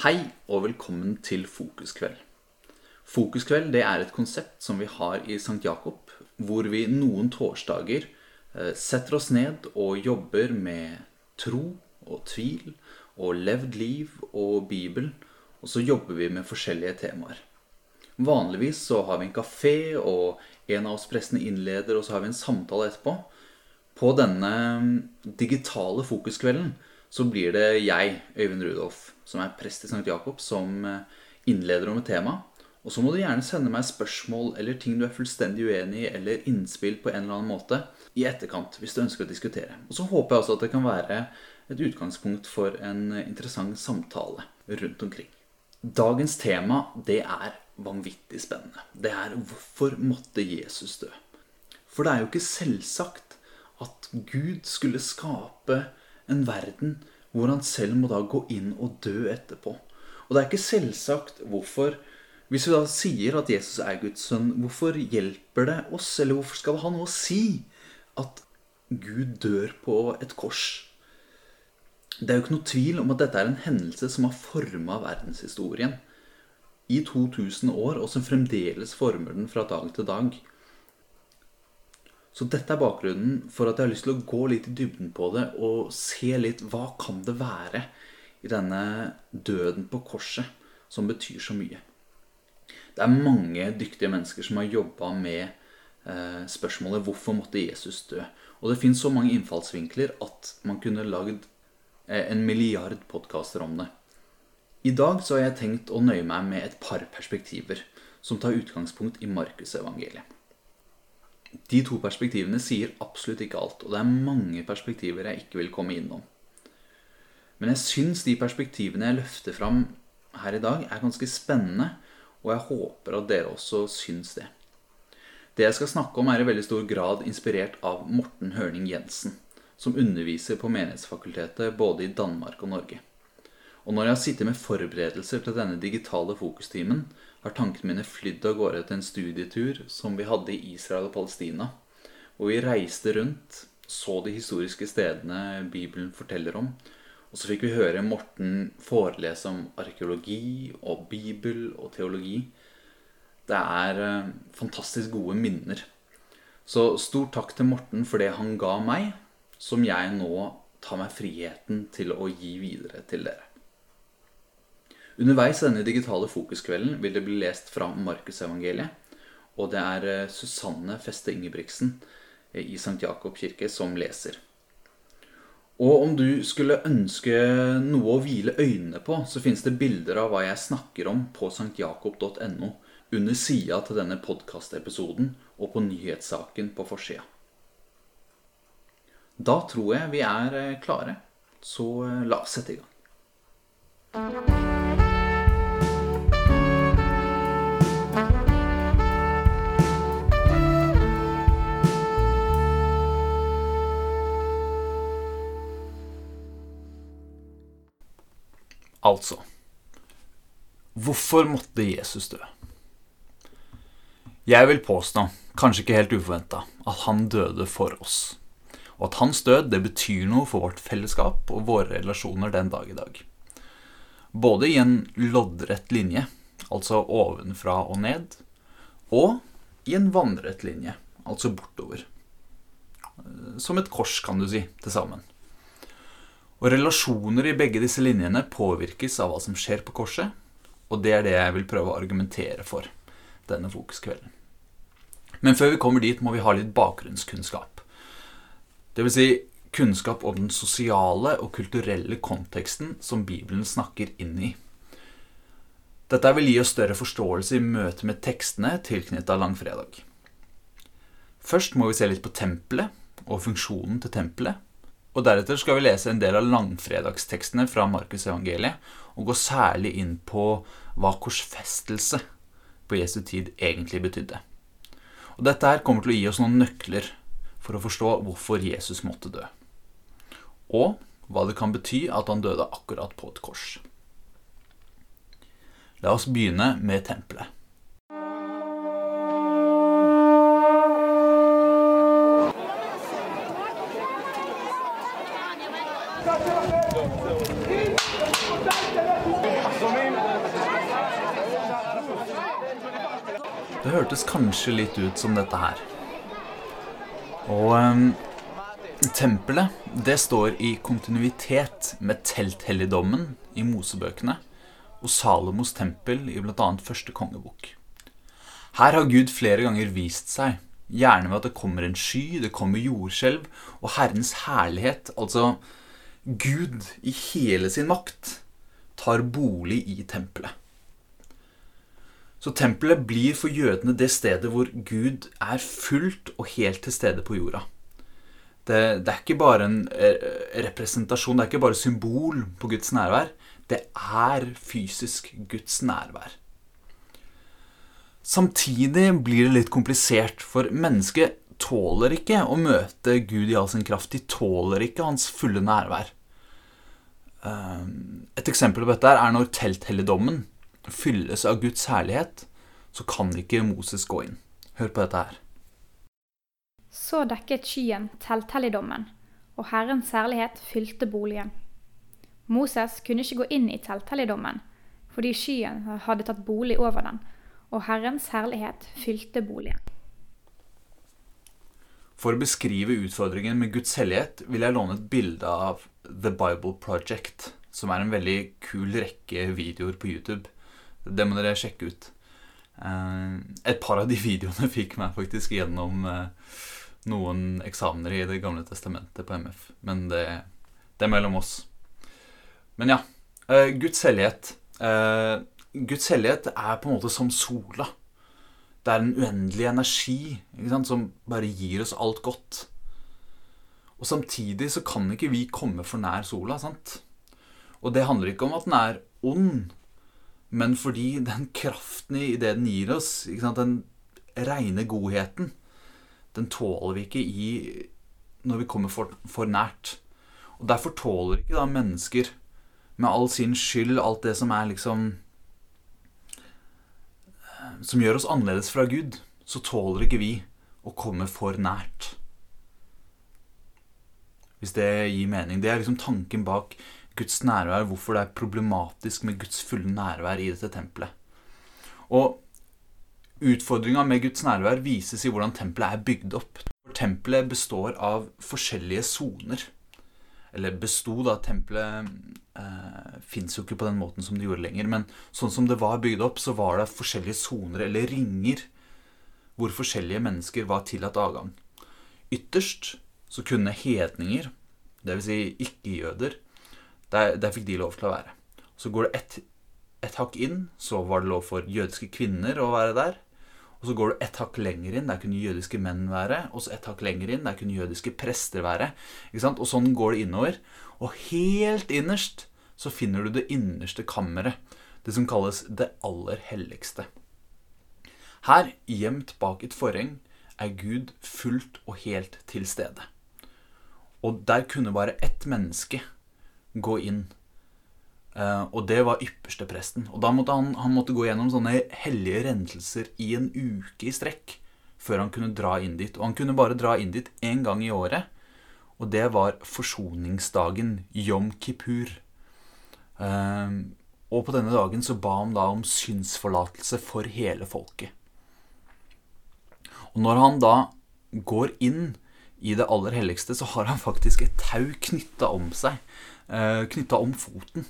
Hei og velkommen til Fokuskveld. Fokuskveld det er et konsept som vi har i St. Jakob, hvor vi noen torsdager eh, setter oss ned og jobber med tro og tvil og levd liv og Bibel, og så jobber vi med forskjellige temaer. Vanligvis så har vi en kafé, og en av oss prestene innleder, og så har vi en samtale etterpå. På denne digitale fokuskvelden så blir det jeg, Øyvind Rudolf, som er prest i St. Jakob, som innleder om et tema. Og så må du gjerne sende meg spørsmål eller ting du er fullstendig uenig i, eller innspill på en eller annen måte i etterkant, hvis du ønsker å diskutere. Og så håper jeg også at det kan være et utgangspunkt for en interessant samtale rundt omkring. Dagens tema, det er vanvittig spennende. Det er hvorfor måtte Jesus dø? For det er jo ikke selvsagt at Gud skulle skape en verden hvor han selv må da gå inn og dø etterpå. Og det er ikke selvsagt hvorfor Hvis vi da sier at Jesus er Guds sønn, hvorfor hjelper det oss, eller hvorfor skal det ha noe å si at Gud dør på et kors? Det er jo ikke noe tvil om at dette er en hendelse som har forma verdenshistorien i 2000 år, og som fremdeles former den fra dag til dag. Så dette er bakgrunnen for at jeg har lyst til å gå litt i dybden på det og se litt hva kan det være i denne døden på korset som betyr så mye. Det er mange dyktige mennesker som har jobba med eh, spørsmålet 'Hvorfor måtte Jesus dø?' Og det fins så mange innfallsvinkler at man kunne lagd eh, en milliard podkaster om det. I dag så har jeg tenkt å nøye meg med et par perspektiver som tar utgangspunkt i Markusevangeliet. De to perspektivene sier absolutt ikke alt, og det er mange perspektiver jeg ikke vil komme innom. Men jeg syns de perspektivene jeg løfter fram her i dag, er ganske spennende, og jeg håper at dere også syns det. Det jeg skal snakke om, er i veldig stor grad inspirert av Morten Hørning Jensen, som underviser på Menighetsfakultetet både i Danmark og Norge. Og når jeg har sittet med forberedelser til denne digitale fokustimen, har tankene mine flydd av gårde til en studietur som vi hadde i Israel og Palestina. Hvor vi reiste rundt, så de historiske stedene Bibelen forteller om. Og så fikk vi høre Morten forelese om arkeologi og Bibel og teologi. Det er eh, fantastisk gode minner. Så stor takk til Morten for det han ga meg, som jeg nå tar meg friheten til å gi videre til dere. Underveis i denne digitale fokuskvelden vil det bli lest fra Markusevangeliet. Og det er Susanne Feste Ingebrigtsen i St. Jakob kirke som leser. Og om du skulle ønske noe å hvile øynene på, så finnes det bilder av hva jeg snakker om på stjakob.no under sida til denne podkastepisoden og på nyhetssaken på forsida. Da tror jeg vi er klare, så la oss sette i gang. Altså Hvorfor måtte Jesus dø? Jeg vil påstå, kanskje ikke helt uforventa, at han døde for oss. Og at hans død det betyr noe for vårt fellesskap og våre relasjoner den dag i dag. Både i en loddrett linje, altså ovenfra og ned, og i en vannrett linje, altså bortover. Som et kors, kan du si, til sammen. Og relasjoner i begge disse linjene påvirkes av hva som skjer på korset, og det er det jeg vil prøve å argumentere for denne fokuskvelden. Men før vi kommer dit, må vi ha litt bakgrunnskunnskap. Det vil si kunnskap om den sosiale og kulturelle konteksten som Bibelen snakker inn i. Dette vil gi oss større forståelse i møte med tekstene tilknytta langfredag. Først må vi se litt på tempelet og funksjonen til tempelet. Og Deretter skal vi lese en del av langfredagstekstene fra Markus evangeliet, og gå særlig inn på hva korsfestelse på Jesu tid egentlig betydde. Og Dette her kommer til å gi oss noen nøkler for å forstå hvorfor Jesus måtte dø. Og hva det kan bety at han døde akkurat på et kors. La oss begynne med tempelet. Det hørtes kanskje litt ut som dette her. Og um, tempelet, det står i kontinuitet med telthelligdommen i Mosebøkene og Salomos tempel i bl.a. første kongebok. Her har Gud flere ganger vist seg, gjerne ved at det kommer en sky, det kommer jordskjelv, og Herrens herlighet, altså Gud i hele sin makt, tar bolig i tempelet. Så tempelet blir for jødene det stedet hvor Gud er fullt og helt til stede på jorda. Det, det, er ikke bare en eh, representasjon, det er ikke bare symbol på Guds nærvær. Det er fysisk Guds nærvær. Samtidig blir det litt komplisert, for mennesket tåler ikke å møte Gud i all sin kraft. De tåler ikke hans fulle nærvær. Eh, et eksempel på dette er når telthelligdommen fylles av Guds herlighet, så kan ikke Moses gå inn. Hør på dette her. Så dekket skyen telthelligdommen, og Herrens herlighet fylte boligen. Moses kunne ikke gå inn i telthelligdommen, fordi skyen hadde tatt bolig over den, og Herrens herlighet fylte boligen. For å beskrive utfordringen med Guds hellighet vil jeg låne et bilde av The Bible Project, som er en veldig kul rekke videoer på YouTube. Det må dere sjekke ut. Eh, et par av de videoene fikk meg faktisk gjennom eh, noen eksamener i Det gamle testamentet på MF. Men det, det er mellom oss. Men ja. Eh, Guds hellighet. Guds hellighet er på en måte som sola. Det er en uendelig energi som bare gir oss alt godt. Og samtidig så kan ikke vi komme for nær sola. sant? Og det handler ikke om at den er ond, men fordi den kraften i det den gir oss, den reine godheten, den tåler vi ikke i når vi kommer for, for, nært. Og Derfor tåler ikke da mennesker med all sin skyld, alt det som er liksom Som gjør oss annerledes fra Gud, så tåler ikke vi å komme for nært. Hvis det gir mening. Det er liksom tanken bak Guds nærvær, hvorfor det er problematisk med Guds fulle nærvær i dette tempelet. Og utfordringa med Guds nærvær vises i hvordan tempelet er bygd opp. Tempelet består av forskjellige soner. Eller besto, da. Tempelet eh, fins jo ikke på den måten som det gjorde lenger. Men sånn som det var bygd opp, så var det forskjellige soner, eller ringer, hvor forskjellige mennesker var tillatt adgang. Ytterst så kunne hedninger, dvs. Si ikke-jøder, der, der, fikk de lov til å være. Så går det ett et hakk inn, så var det lov for jødiske kvinner å være der. Og så går du ett hakk lenger inn, der kunne jødiske menn være. Og så ett hakk lenger inn, der kunne jødiske prester være. Og sånn går det innover. Og helt innerst så finner du det innerste kammeret. Det som kalles det aller helligste. Her, gjemt bak et forheng, er Gud fullt og helt til stede. Og der kunne bare ett menneske gå inn. Uh, og det var ypperstepresten. Og da måtte han, han måtte gå gjennom sånne hellige renselser i en uke i strekk før han kunne dra inn dit. Og han kunne bare dra inn dit én gang i året. Og det var forsoningsdagen, yom kippur. Uh, og på denne dagen så ba han da om synsforlatelse for hele folket. Og når han da går inn i det aller helligste, så har han faktisk et tau knytta om seg eh, knytta om foten.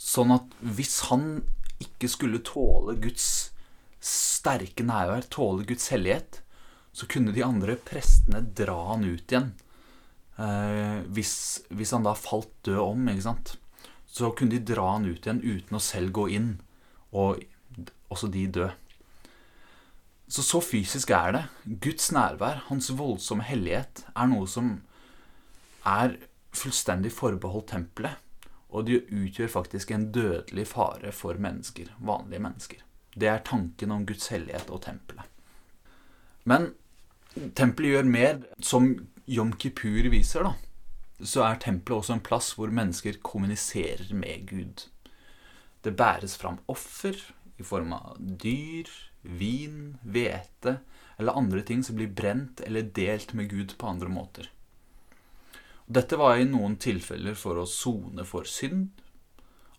Sånn at hvis han ikke skulle tåle Guds sterke nærvær, tåle Guds hellighet, så kunne de andre prestene dra han ut igjen. Eh, hvis, hvis, han da falt død om, ikke sant. Så kunne de dra han ut igjen uten å selv gå inn, og også de dø. Så så fysisk er det. Guds nærvær, hans voldsomme hellighet, er noe som er fullstendig forbeholdt tempelet, og de utgjør faktisk en dødelig fare for mennesker, vanlige mennesker. Det er tanken om Guds hellighet og tempelet. Men tempelet gjør mer, som Jom Kippur viser, da. Så er tempelet også en plass hvor mennesker kommuniserer med Gud. Det bæres fram offer i form av dyr, vin, hvete eller andre ting som blir brent eller delt med Gud på andre måter. Dette var i noen tilfeller for å sone for synd.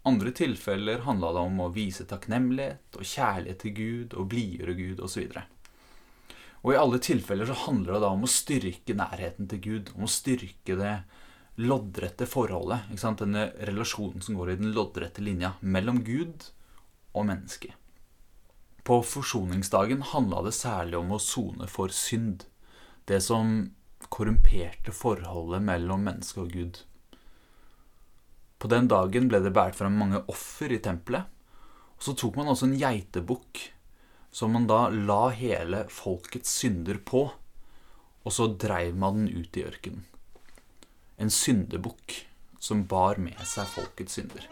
Andre tilfeller handla det om å vise takknemlighet og kjærlighet til Gud og blidgjøre Gud osv. Og, og i alle tilfeller så handler det da om å styrke nærheten til Gud, om å styrke det loddrette forholdet. Ikke sant? Denne relasjonen som går i den loddrette linja mellom Gud og mennesket. På forsoningsdagen handla det særlig om å sone for synd. Det som korrumperte forholdet mellom menneske og Gud. På den dagen ble det båret fram mange offer i tempelet. Og så tok man også en geitebukk som man da la hele folkets synder på. Og så dreiv man den ut i ørkenen. En syndebukk som bar med seg folkets synder.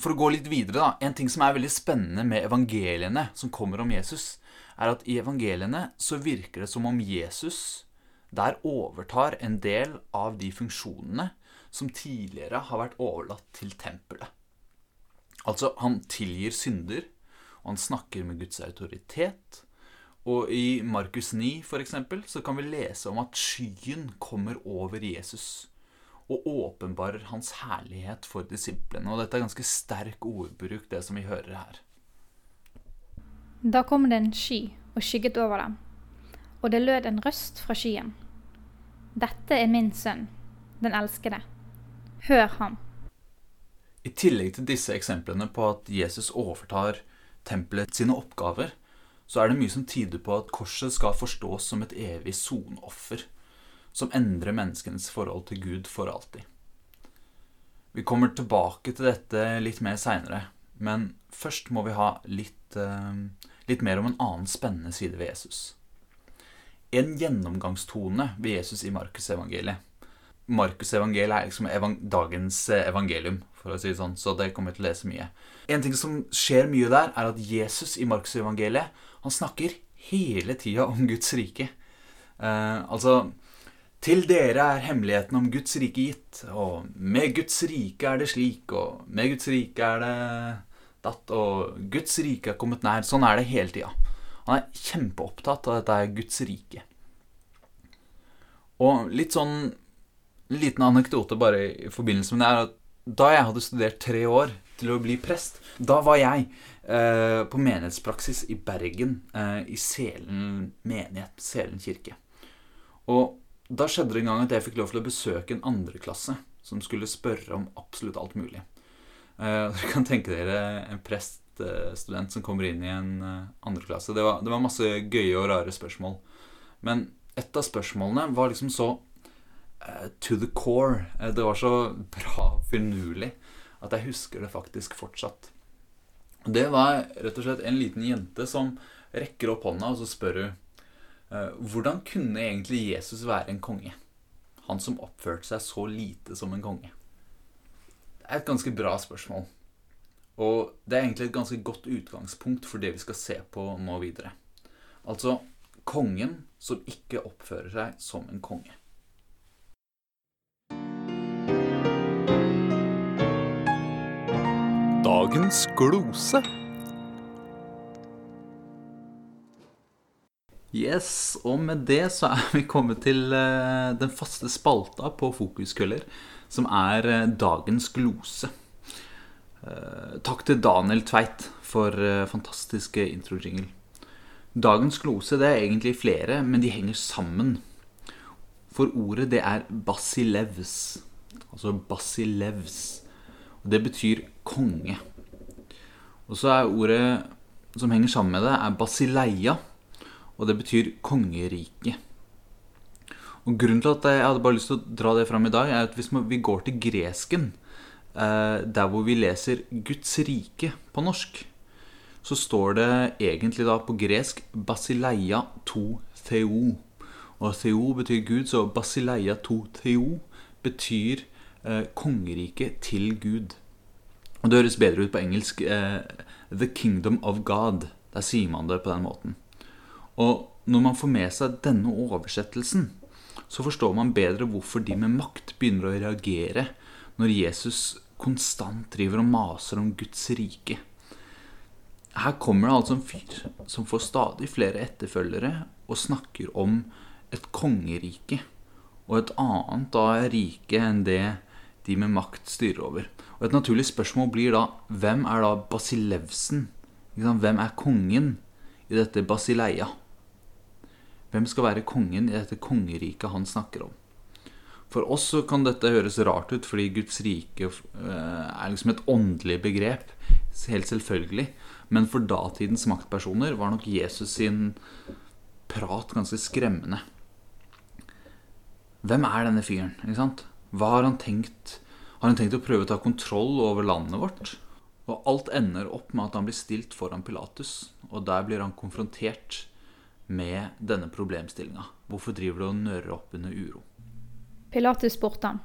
For å gå litt videre, da. En ting som er veldig spennende med evangeliene som kommer om Jesus, er at i evangeliene så virker det som om Jesus der overtar en del av de funksjonene som tidligere har vært overlatt til tempelet. Altså, han tilgir synder, og han snakker med Guds autoritet. Og i Markus 9 for eksempel, så kan vi lese om at skyen kommer over Jesus og åpenbarer hans herlighet for disiplene. Og dette er ganske sterk ordbruk, det som vi hører her. Da kom det en sky og skygget over dem, og det lød en røst fra skyen. Dette er min sønn, den elskede. Hør ham. I tillegg til disse eksemplene på at Jesus overtar tempelet sine oppgaver, så er det mye som tyder på at korset skal forstås som et evig sonoffer som endrer menneskenes forhold til Gud for alltid. Vi kommer tilbake til dette litt mer seinere, men først må vi ha litt, eh, litt mer om en annen spennende side ved Jesus. En gjennomgangstone ved Jesus i Markusevangeliet. Markusevangeliet er liksom evang dagens eh, evangelium, for å si det sånn, så det kommer jeg til å lese mye. En ting som skjer mye der, er at Jesus i Markusevangeliet han snakker hele tida om Guds rike. Eh, altså til dere er hemmeligheten om Guds rike gitt, og med Guds rike er det slik, og med Guds rike er det datt, og Guds rike er kommet nær. Sånn er det hele tida. Han er kjempeopptatt av dette er Guds rike. Og litt sånn En liten anekdote bare i forbindelse med det er at da jeg hadde studert tre år til å bli prest, da var jeg eh, på menighetspraksis i Bergen, eh, i Selen menighet, Selen kirke. Og da skjedde det en gang at jeg fikk lov til å besøke en andreklasse som skulle spørre om absolutt alt mulig. Uh, dere kan tenke dere en preststudent uh, som kommer inn i en uh, andreklasse. Det, det var masse gøye og rare spørsmål. Men et av spørsmålene var liksom så uh, to the core. det var så bra finurlig at jeg husker det faktisk fortsatt. Det var rett og slett en liten jente som rekker opp hånda, og så spør hun Eh, hvordan kunne egentlig Jesus være en konge? Han som oppførte seg så lite som en konge. Det er et ganske bra spørsmål. Og det er egentlig et ganske godt utgangspunkt for det vi skal se på nå videre. Altså kongen som ikke oppfører seg som en konge. Dagens glose. Yes, og med det så er vi kommet til uh, den faste spalta på Fokuskøller, som er uh, dagens glose. Uh, takk til Daniel Tveit for fantastiske introjingle. Dagens glose det er egentlig flere, men de henger sammen. For ordet det er basilevs. Altså basilevs. Og det betyr konge. Og så er ordet som henger sammen med det, er basileia og det betyr kongerike. Og Grunnen til at jeg hadde bare lyst til å dra det fram i dag, er at hvis vi går til gresken, eh, der hvor vi leser 'Guds rike' på norsk, så står det egentlig da på gresk 'basileia to theo'. Og theo betyr Gud, så basileia to theo betyr eh, kongeriket til Gud. Og det høres bedre ut på engelsk. Eh, 'The kingdom of God'. Der sier man det på den måten. Og når man får med seg denne oversettelsen, så forstår man bedre hvorfor de med makt begynner å reagere når Jesus konstant driver og maser om Guds rike. Her kommer det altså en fyr som får stadig flere etterfølgere og snakker om et kongerike. Og et annet da rike enn det de med makt styrer over. Og Et naturlig spørsmål blir da hvem er da Basilevsen? Hvem er kongen i dette Basileia? Hvem skal være kongen i dette kongeriket han snakker om? For oss så kan dette høres rart ut, fordi Guds rike eh, er liksom et åndelig begrep. Helt selvfølgelig. Men for datidens maktpersoner var nok Jesus sin prat ganske skremmende. Hvem er denne fyren? ikke sant? Hva har han tenkt? Har han tenkt å prøve å ta kontroll over landet vårt? Og alt ender opp med at han blir stilt foran Pilatus, og der blir han konfrontert med denne problemstillinga. Hvorfor driver du og nører opp under uro? Pilatus spurte ham,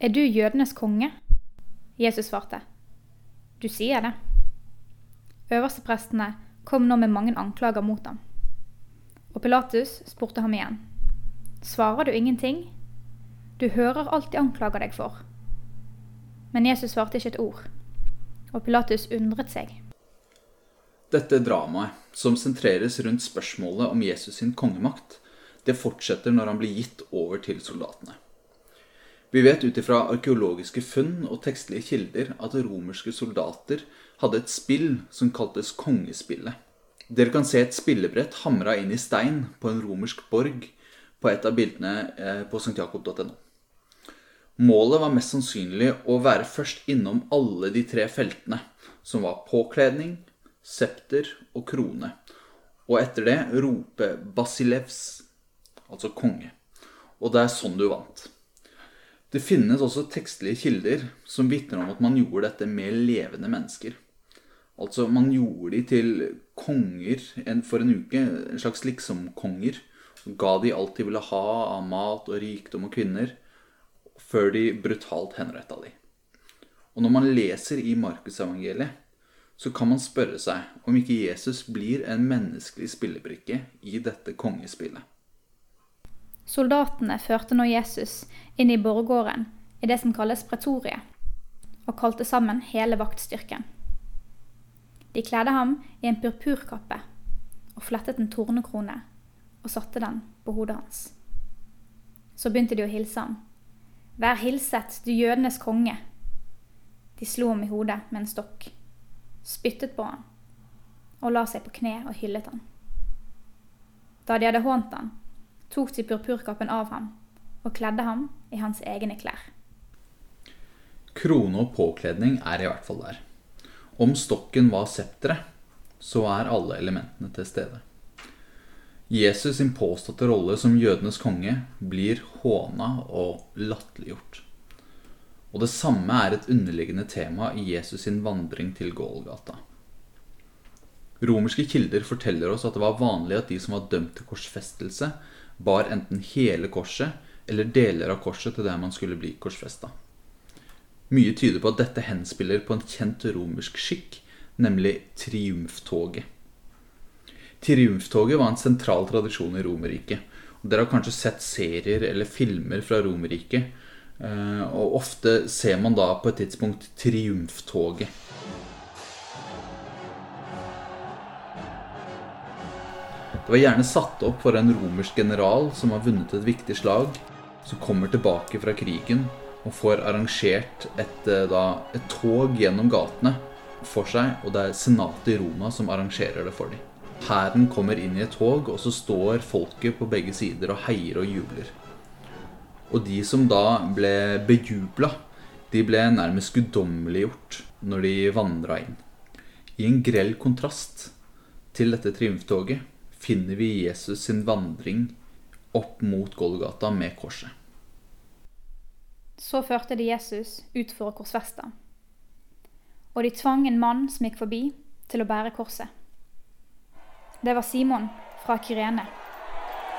Er du jødenes konge? Jesus svarte, Du sier det. Øversteprestene kom nå med mange anklager mot ham. Og Pilatus spurte ham igjen, Svarer du ingenting? Du hører alt de anklager deg for. Men Jesus svarte ikke et ord, og Pilatus undret seg. Dette dramaet, som sentreres rundt spørsmålet om Jesus sin kongemakt, det fortsetter når han blir gitt over til soldatene. Vi vet ut ifra arkeologiske funn og tekstlige kilder at romerske soldater hadde et spill som kaltes kongespillet. Dere kan se et spillebrett hamra inn i stein på en romersk borg på et av bildene eh, på stjakob.no. Målet var mest sannsynlig å være først innom alle de tre feltene, som var påkledning, septer og krone, og etter det rope 'Basilevs', altså konge. Og det er sånn du vant. Det finnes også tekstlige kilder som vitner om at man gjorde dette med levende mennesker. Altså, man gjorde de til konger for en uke, en slags liksom-konger. Ga de alt de ville ha av mat og rikdom og kvinner, før de brutalt henretta de. Og når man leser i Markusevangeliet, så kan man spørre seg om ikke Jesus blir en menneskelig spillebrikke i dette kongespillet. Soldatene førte nå Jesus inn i borggården i det som kalles pretoriet, og kalte sammen hele vaktstyrken. De kledde ham i en purpurkappe og flettet en tornekrone og satte den på hodet hans. Så begynte de å hilse ham. Vær hilset, du jødenes konge. De slo ham i hodet med en stokk, spyttet på han og la seg på kne og hyllet han. Da de hadde hånt han, tok de purpurkappen av ham og kledde ham i hans egne klær. Krone og påkledning er i hvert fall der. Om stokken var septeret, så er alle elementene til stede. Jesus sin påståtte rolle som jødenes konge blir håna og latterliggjort. Og det samme er et underliggende tema i Jesus sin vandring til Gålgata. Romerske kilder forteller oss at det var vanlig at de som var dømt til korsfestelse, bar enten hele korset eller deler av korset til der man skulle bli korsfesta. Mye tyder på at dette henspiller på en kjent romersk skikk, nemlig triumftoget. Triumftoget var en sentral tradisjon i Romerriket. Dere har kanskje sett serier eller filmer fra Romerriket. Eh, og ofte ser man da på et tidspunkt triumftoget. Det var gjerne satt opp for en romersk general som har vunnet et viktig slag, som kommer tilbake fra krigen og får arrangert et, eh, da, et tog gjennom gatene for seg. Og det er senatet i Roma som arrangerer det for dem. Hæren kommer inn i et tog, og så står folket på begge sider og heier og jubler. Og de som da ble bejubla, de ble nærmest guddommeliggjort når de vandra inn. I en grell kontrast til dette triumftoget finner vi Jesus sin vandring opp mot Golgata med korset. Så førte de Jesus ut for å. Og de tvang en mann som gikk forbi, til å bære korset. Det var Simon fra Kyrene,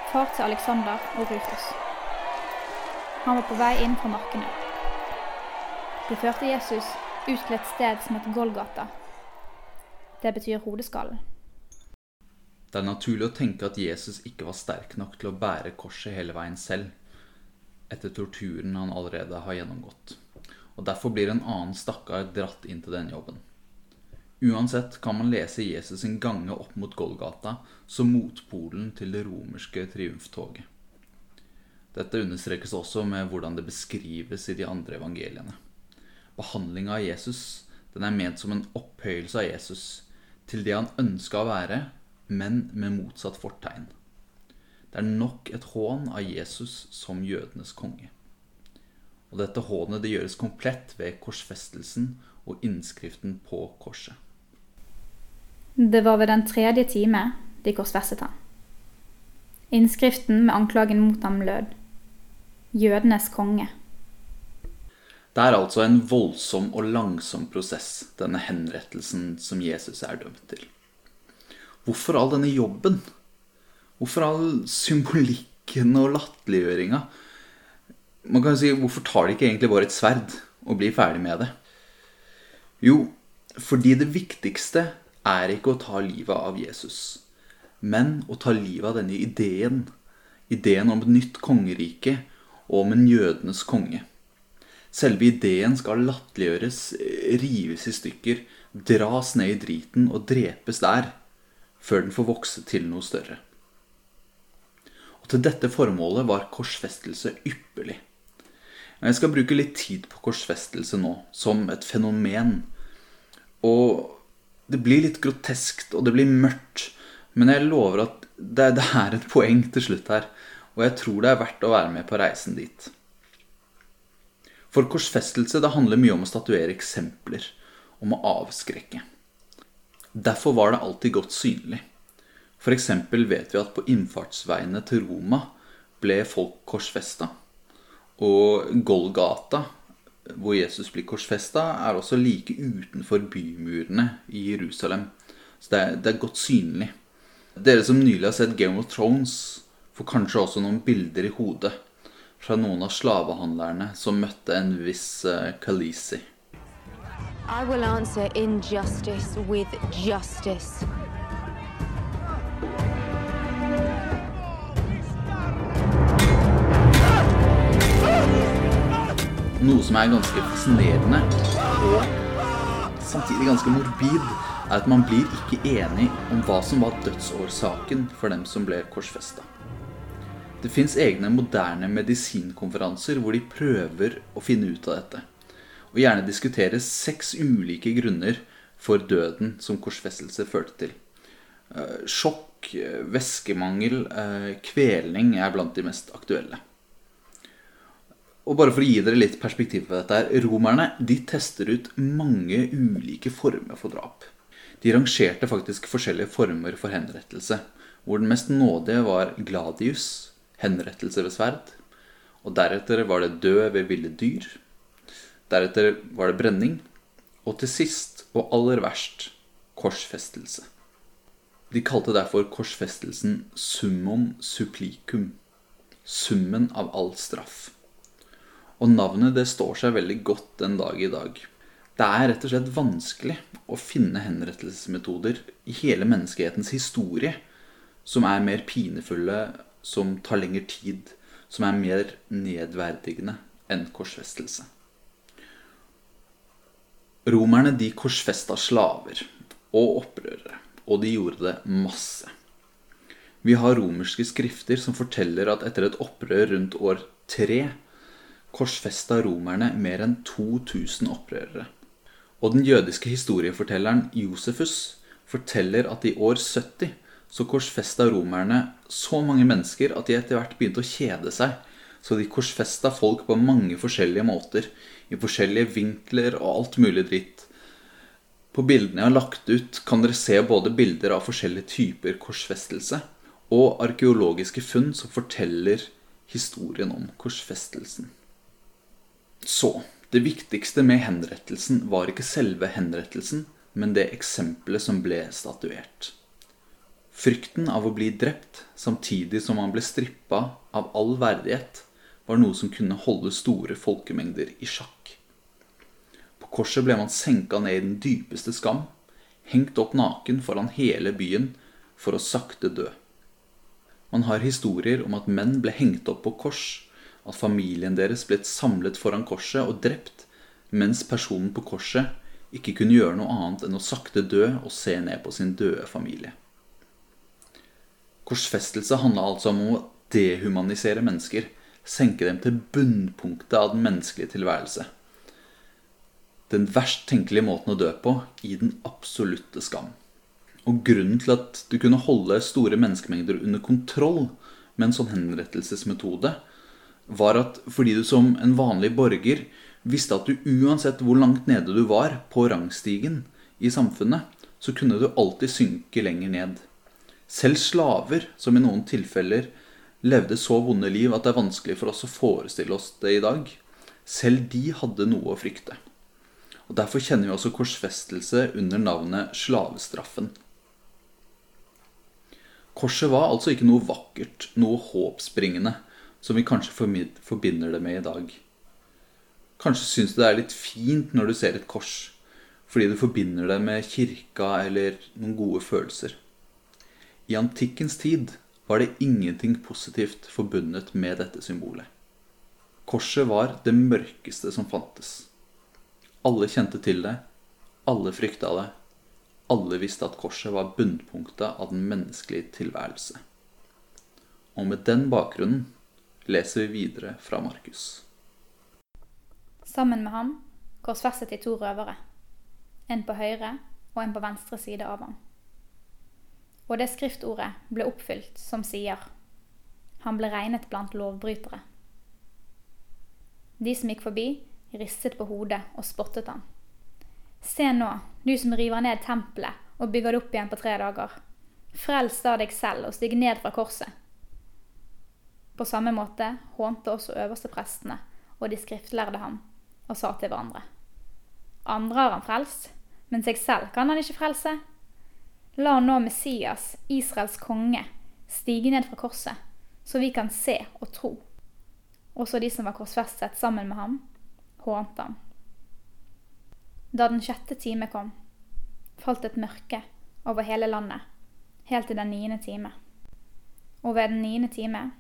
far til Alexander og Rufus. Han var på vei inn fra markene. De førte Jesus ut til et sted som het Golgata. Det betyr hodeskallen. Det er naturlig å tenke at Jesus ikke var sterk nok til å bære korset hele veien selv, etter torturen han allerede har gjennomgått. Og Derfor blir en annen stakkar dratt inn til den jobben. Uansett kan man lese Jesus sin gange opp mot Golgata som motpolen til det romerske triumftoget. Dette understrekes også med hvordan det beskrives i de andre evangeliene. Behandlinga av Jesus den er ment som en opphøyelse av Jesus til det han ønska å være, men med motsatt fortegn. Det er nok et hån av Jesus som jødenes konge. Og dette hånet det gjøres komplett ved korsfestelsen og innskriften på korset. Det var ved den tredje time de korsfestet ham. Innskriften med anklagen mot ham lød Jødenes konge. Det er altså en voldsom og langsom prosess, denne henrettelsen som Jesus er dømt til. Hvorfor all denne jobben? Hvorfor all symbolikken og latterliggjøringa? Man kan jo si, hvorfor tar de ikke egentlig bare et sverd og blir ferdig med det? Jo, fordi det viktigste er ikke å ta livet av Jesus, men å ta livet av denne ideen. Ideen om et nytt kongerike og om en jødenes konge. Selve ideen skal latterliggjøres, rives i stykker, dras ned i driten og drepes der, før den får vokse til noe større. Og til dette formålet var korsfestelse ypperlig. Jeg skal bruke litt tid på korsfestelse nå, som et fenomen. Og det blir litt groteskt, og det blir mørkt. Men jeg lover at det, det er et poeng til slutt her. Og jeg tror det er verdt å være med på reisen dit. For korsfestelse det handler mye om å statuere eksempler. Om å avskrekke. Derfor var det alltid godt synlig. F.eks. vet vi at på innfartsveiene til Roma ble folk korsfesta. Og Golgata, hvor Jesus blir korsfesta, er også like utenfor bymurene i Jerusalem. Så det er, det er, godt synlig. Dere som nylig har sett Game of Thrones, får kanskje også noen bilder i hodet fra noen av slavehandlerne som møtte en viss Kalisi. Khaleesi. I will answer injustice with justice. Noe som er ganske fascinerende og samtidig ganske morbid, er at man blir ikke enig om hva som var dødsårsaken for dem som ble korsfesta. Det fins egne moderne medisinkonferanser hvor de prøver å finne ut av dette. Og gjerne diskutere seks ulike grunner for døden som korsfestelse førte til. Eh, sjokk, væskemangel, eh, kvelning er blant de mest aktuelle. Og bare for å gi dere litt perspektiv på dette her, Romerne de tester ut mange ulike former for drap. De rangerte faktisk forskjellige former for henrettelse. Hvor den mest nådige var gladius, henrettelse ved sverd. Og deretter var det død ved ville dyr. Deretter var det brenning. Og til sist, og aller verst, korsfestelse. De kalte derfor korsfestelsen summum supplicum. Summen av all straff. Og navnet det står seg veldig godt den dag i dag. Det er rett og slett vanskelig å finne henrettelsesmetoder i hele menneskehetens historie som er mer pinefulle, som tar lengre tid, som er mer nedverdigende enn korsfestelse. Romerne de korsfesta slaver og opprørere, og de gjorde det masse. Vi har romerske skrifter som forteller at etter et opprør rundt år tre korsfesta romerne mer enn 2000 opprørere. Og den jødiske historiefortelleren Josefus forteller at i år 70 så korsfesta romerne så mange mennesker at de etter hvert begynte å kjede seg. Så de korsfesta folk på mange forskjellige måter, i forskjellige vinkler og alt mulig dritt. På bildene jeg har lagt ut, kan dere se både bilder av forskjellige typer korsfestelse og arkeologiske funn som forteller historien om korsfestelsen. Så det viktigste med henrettelsen var ikke selve henrettelsen, men det eksempelet som ble statuert. Frykten av å bli drept samtidig som man ble strippa av all verdighet, var noe som kunne holde store folkemengder i sjakk. På korset ble man senka ned i den dypeste skam, hengt opp naken foran hele byen for å sakte dø. Man har historier om at menn ble hengt opp på kors at familien deres ble samlet foran korset og drept, mens personen på korset ikke kunne gjøre noe annet enn å sakte dø og se ned på sin døde familie. Korsfestelse handla altså om å dehumanisere mennesker, senke dem til bunnpunktet av den menneskelige tilværelse. Den verst tenkelige måten å dø på, i den absolutte skam. Og grunnen til at du kunne holde store menneskemengder under kontroll med en sånn henrettelsesmetode, var at fordi du som en vanlig borger visste at du uansett hvor langt nede du var på rangstigen i samfunnet, så kunne du alltid synke lenger ned. Selv slaver, som i noen tilfeller levde så vonde liv at det er vanskelig for oss å forestille oss det i dag, selv de hadde noe å frykte. Og Derfor kjenner vi også korsfestelse under navnet slavestraffen. Korset var altså ikke noe vakkert, noe håpsbringende, som vi kanskje forbinder det med i dag. Kanskje syns du det er litt fint når du ser et kors, fordi du forbinder det med kirka eller noen gode følelser. I antikkens tid var det ingenting positivt forbundet med dette symbolet. Korset var det mørkeste som fantes. Alle kjente til det, alle frykta det, alle visste at korset var bunnpunktet av den menneskelige tilværelse. Og med den bakgrunnen leser vi videre fra Markus. Sammen med ham korsfestet de to røvere, en på høyre og en på venstre side av ham. Og det skriftordet ble oppfylt som sier, han ble regnet blant lovbrytere. De som gikk forbi, ristet på hodet og spottet ham. Se nå, du som river ned tempelet og bygger det opp igjen på tre dager. Frels da deg selv og stig ned fra korset. På samme måte hånte også øversteprestene og de skriftlærde ham og sa til hverandre. Andre har han frelst, men seg selv kan han ikke frelse. La nå Messias, Israels konge, stige ned fra korset, så vi kan se og tro. Også de som var korsfestet sammen med ham, hånte ham. Da den sjette time kom, falt et mørke over hele landet, helt til den niende time. Og ved den niende time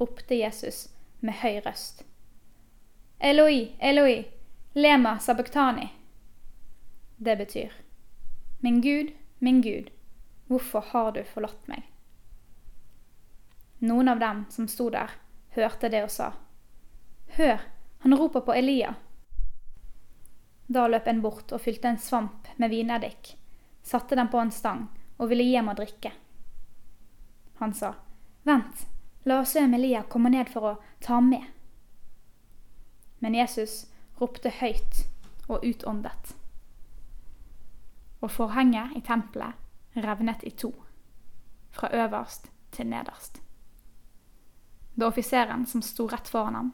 ropte Jesus med høy røst. Eloi, Eloi, lema sabachthani. Det betyr, Min Gud, min Gud, hvorfor har du forlatt meg? Noen av dem som sto der, hørte det og sa, Hør, han roper på Elia. Da løp en bort og fylte en svamp med vineddik, satte den på en stang og ville gi ham å drikke. Han sa, Vent, la oss se om Elia kommer ned for å ta ham med. Men Jesus ropte høyt og utåndet. Og forhenget i tempelet revnet i to, fra øverst til nederst. Da offiseren som sto rett foran ham,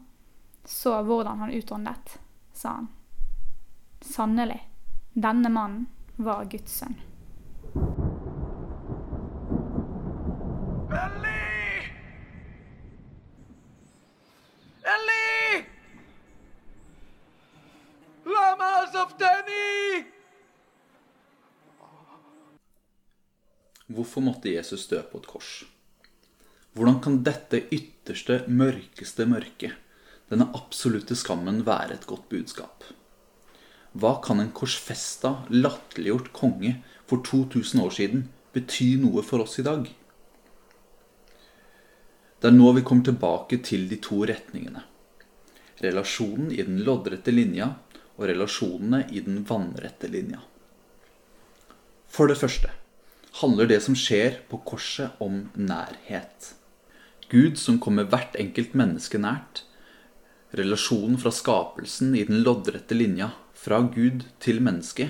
så hvordan han utåndet, sa han. Sannelig, denne mannen var Guds sønn. Ellie! Ellie! Lama sabachthani! Hvorfor måtte Jesus dø på et kors? Hvordan kan dette ytterste, mørkeste mørket, denne absolutte skammen, være et godt budskap? Hva kan en korsfesta, latterliggjort konge for 2000 år siden bety noe for oss i dag? Det er nå vi kommer tilbake til de to retningene. Relasjonen i den loddrette linja og relasjonene i den vannrette linja. For det første handler det som skjer på korset om nærhet. Gud som kommer hvert enkelt menneske nært. Relasjonen fra skapelsen i den loddrette linja fra Gud til menneske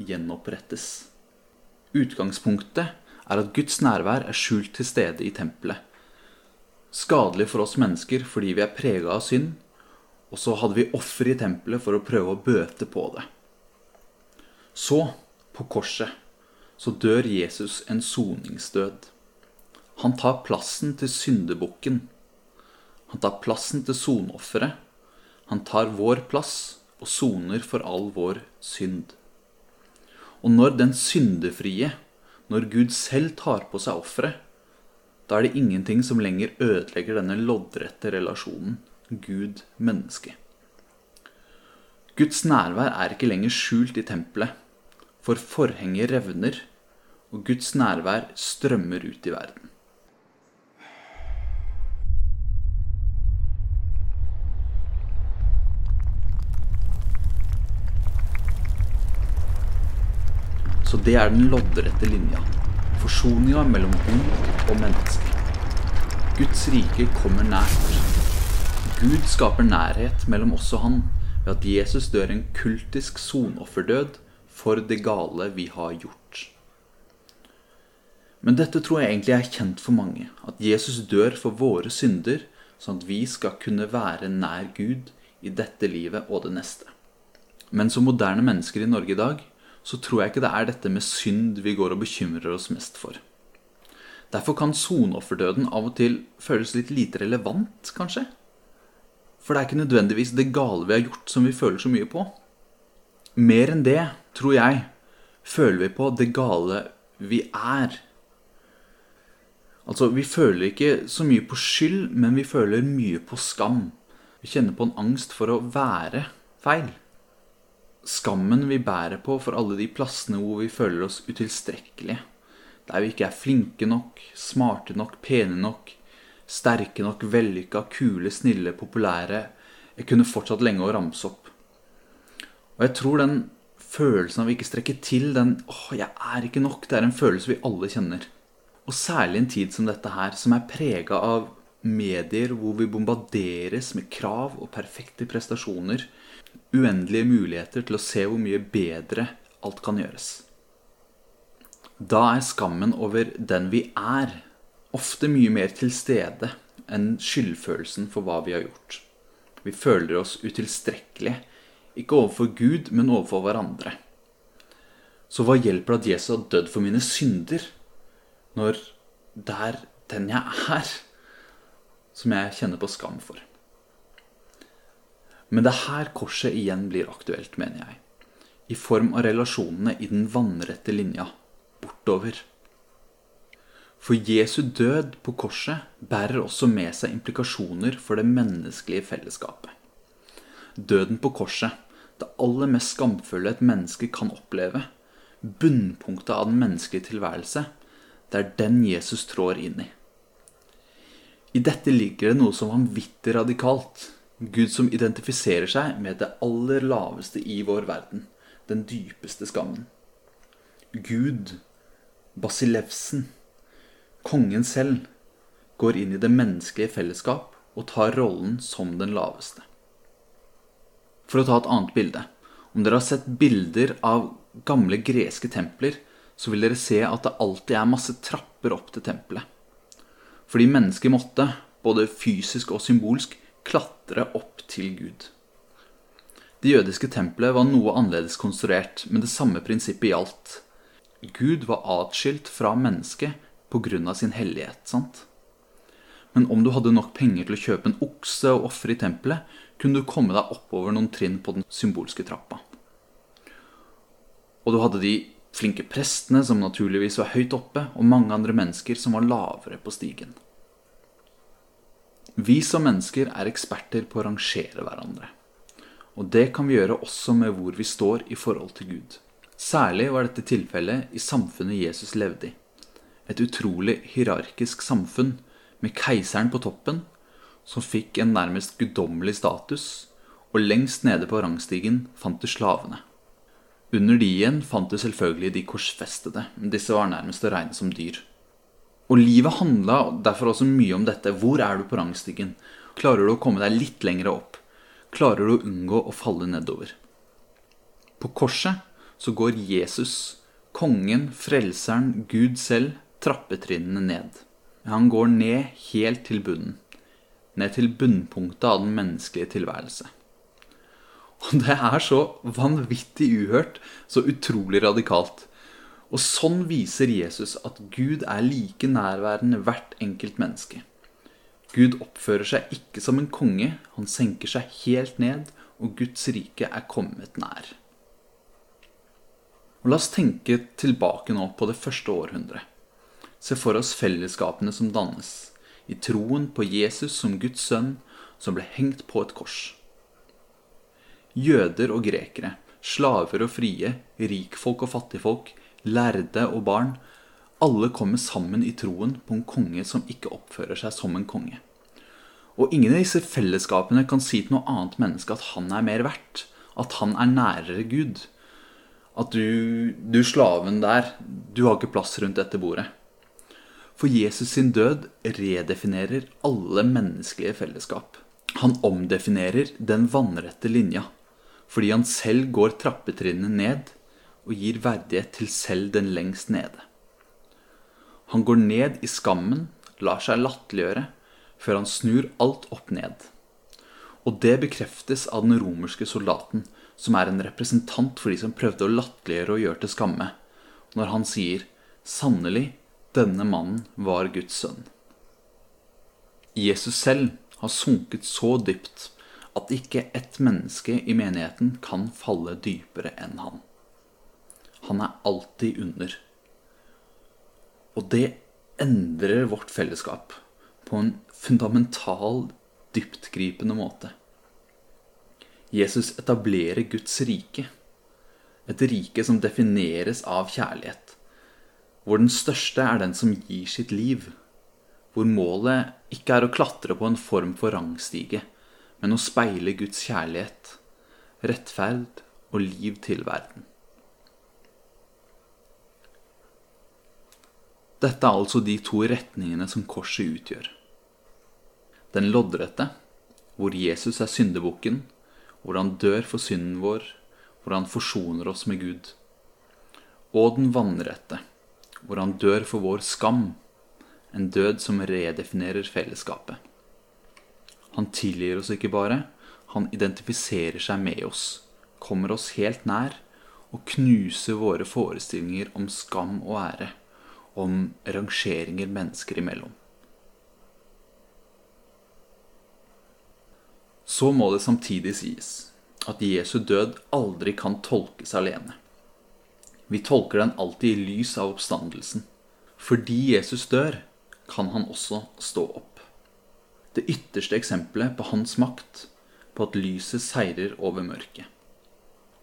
gjenopprettes. Utgangspunktet er at Guds nærvær er skjult til stede i tempelet. Skadelig for oss mennesker fordi vi er prega av synd, og så hadde vi offer i tempelet for å prøve å bøte på det. Så, på korset, så dør Jesus en soningsdød. Han tar plassen til syndebukken. Han tar plassen til sonofferet. Han tar vår plass og soner for all vår synd. Og når den syndefrie, når Gud selv tar på seg offeret, da er det ingenting som lenger ødelegger denne loddrette relasjonen Gud-menneske. Guds nærvær er ikke lenger skjult i tempelet, for forhenget revner, og Guds nærvær strømmer ut i verden. Så det er den loddrette linja. Forsoninga mellom Gud og menneske. Guds rike kommer nært. Gud skaper nærhet mellom oss og han ved at Jesus dør en kultisk sonofferdød for det gale vi har gjort. Men dette tror jeg egentlig er kjent for mange. At Jesus dør for våre synder, sånn at vi skal kunne være nær Gud i dette livet og det neste. Men som moderne mennesker i Norge i dag, så tror jeg ikke det er dette med synd vi går og bekymrer oss mest for. Derfor kan sonofferdøden av og til føles litt lite relevant, kanskje. For det er ikke nødvendigvis det gale vi har gjort, som vi føler så mye på. Mer enn det, tror jeg, føler vi på det gale vi er. Altså, vi føler ikke så mye på skyld, men vi føler mye på skam. Vi kjenner på en angst for å være feil. Skammen vi bærer på for alle de plassene hvor vi føler oss utilstrekkelige. Der vi ikke er flinke nok, smarte nok, pene nok, sterke nok, vellykka, kule, snille, populære. Jeg kunne fortsatt lenge å ramse opp. Og jeg tror den følelsen av å ikke strekke til, den 'åh, jeg er ikke nok', det er en følelse vi alle kjenner. Og særlig en tid som dette her, som er prega av medier hvor vi bombarderes med krav og perfekte prestasjoner, uendelige muligheter til å se hvor mye bedre alt kan gjøres. Da er skammen over den vi er, ofte mye mer til stede enn skyldfølelsen for hva vi har gjort. Vi føler oss utilstrekkelige, ikke overfor Gud, men overfor hverandre. Så hva hjelper det at Jesus har dødd for mine synder, når det er den jeg er, som jeg kjenner på skam for? Men det er her korset igjen blir aktuelt, mener jeg. I form av relasjonene i den vannrette linja bortover. For Jesu død på korset bærer også med seg implikasjoner for det menneskelige fellesskapet. Døden på korset, det aller mest skamfulle et menneske kan oppleve, bunnpunktet av den menneskelige tilværelse, det er den Jesus trår inn i. I dette ligger det noe som vanvittig radikalt. Gud som identifiserer seg med det aller laveste i vår verden, den dypeste skammen. Gud, Basilevsen, kongen selv, går inn i det menneskelige fellesskap og tar rollen som den laveste. For å ta et annet bilde. Om dere har sett bilder av gamle greske templer, så vil dere se at det alltid er masse trapper opp til tempelet. Fordi mennesker måtte, både fysisk og symbolsk, klatre opp til Gud. Det jødiske tempelet var noe annerledes konstruert, men det samme prinsippet gjaldt. Gud var atskilt fra mennesket pga. sin hellighet. sant? Men om du hadde nok penger til å kjøpe en okse og ofre i tempelet, kunne du komme deg oppover noen trinn på den symbolske trappa. Og du hadde de flinke prestene, som naturligvis var høyt oppe, og mange andre mennesker som var lavere på stigen. Vi som mennesker er eksperter på å rangere hverandre. Og det kan vi gjøre også med hvor vi står i forhold til Gud. Særlig var dette tilfellet i samfunnet Jesus levde i. Et utrolig hierarkisk samfunn med keiseren på toppen, som fikk en nærmest guddommelig status, og lengst nede på rangstigen fant du slavene. Under de igjen fant du selvfølgelig de korsfestede, men disse var nærmest å regne som dyr. Og livet handla derfor også mye om dette. Hvor er du på rangstigen? Klarer du å komme deg litt lenger opp? Klarer du å unngå å falle nedover? På korset så går Jesus, kongen, frelseren, Gud selv, trappetrinnene ned. Han går ned helt til bunnen. Ned til bunnpunktet av den menneskelige tilværelse. Og det er så vanvittig uhørt, så utrolig radikalt. Og sånn viser Jesus at Gud er like nærværende hvert enkelt menneske. Gud oppfører seg ikke som en konge, han senker seg helt ned, og Guds rike er kommet nær. Og La oss tenke tilbake nå på det første århundret. Se for oss fellesskapene som dannes, i troen på Jesus som Guds sønn, som ble hengt på et kors. Jøder og grekere, slaver og frie, rikfolk og fattigfolk, lærde og barn. Alle kommer sammen i troen på en konge som ikke oppfører seg som en konge. Og ingen av disse fellesskapene kan si til noe annet menneske at han er mer verdt, at han er nærere Gud. At du, du slaven der, du har ikke plass rundt dette bordet. For Jesus sin død redefinerer alle menneskelige fellesskap. Han omdefinerer den vannrette linja, fordi han selv går trappetrinnene ned og gir verdighet til selv den lengst nede. Han går ned i skammen, lar seg latterliggjøre, før han snur alt opp ned. Og det bekreftes av den romerske soldaten, som er en representant for de som prøvde å latterliggjøre og gjøre til skamme, når han sier 'Sannelig, denne mannen var Guds sønn'. Jesus selv har sunket så dypt at ikke ett menneske i menigheten kan falle dypere enn han. Han er alltid under. Og det endrer vårt fellesskap på en fundamental, dyptgripende måte. Jesus etablerer Guds rike. Et rike som defineres av kjærlighet. Hvor den største er den som gir sitt liv. Hvor målet ikke er å klatre på en form for rangstige, men å speile Guds kjærlighet, rettferd og liv til verden. Dette er altså de to retningene som korset utgjør. Den loddrette, hvor Jesus er syndebukken, hvor han dør for synden vår, hvor han forsoner oss med Gud. Og den vannrette, hvor han dør for vår skam, en død som redefinerer fellesskapet. Han tilgir oss ikke bare, han identifiserer seg med oss, kommer oss helt nær og knuser våre forestillinger om skam og ære om rangeringer mennesker imellom. Så må det samtidig sies at Jesu død aldri kan tolkes alene. Vi tolker den alltid i lys av oppstandelsen. Fordi Jesus dør, kan han også stå opp. Det ytterste eksempelet på hans makt, på at lyset seirer over mørket.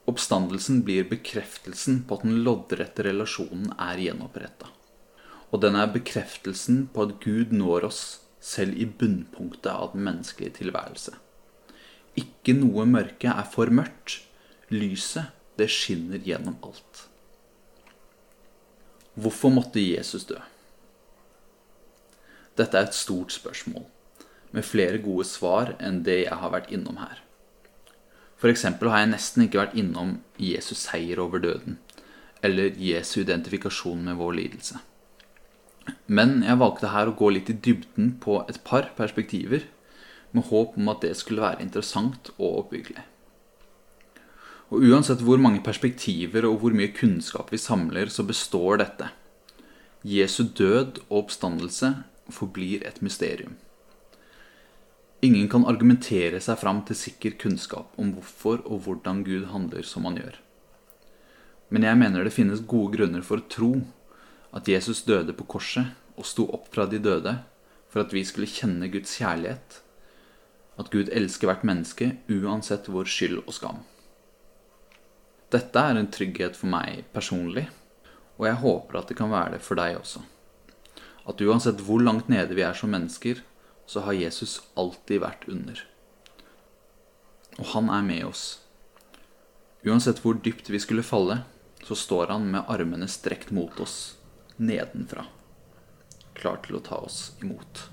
Oppstandelsen blir bekreftelsen på at den loddrette relasjonen er gjenoppretta. Og den er bekreftelsen på at Gud når oss selv i bunnpunktet av den menneskelige tilværelse. Ikke noe mørke er for mørkt. Lyset, det skinner gjennom alt. Hvorfor måtte Jesus dø? Dette er et stort spørsmål, med flere gode svar enn det jeg har vært innom her. F.eks. har jeg nesten ikke vært innom Jesus seier over døden, eller Jesu identifikasjon med vår lidelse. Men jeg valgte her å gå litt i dybden på et par perspektiver, med håp om at det skulle være interessant og oppbyggelig. Og uansett hvor mange perspektiver og hvor mye kunnskap vi samler, så består dette. Jesu død og oppstandelse forblir et mysterium. Ingen kan argumentere seg fram til sikker kunnskap om hvorfor og hvordan Gud handler som han gjør. Men jeg mener det finnes gode grunner for å tro at Jesus døde på korset og sto opp fra de døde for at vi skulle kjenne Guds kjærlighet, at Gud elsker hvert menneske uansett vår skyld og skam. Dette er en trygghet for meg personlig, og jeg håper at det kan være det for deg også. At uansett hvor langt nede vi er som mennesker, så har Jesus alltid vært under. Og han er med oss. Uansett hvor dypt vi skulle falle, så står han med armene strekt mot oss nedenfra, klar til å ta oss imot.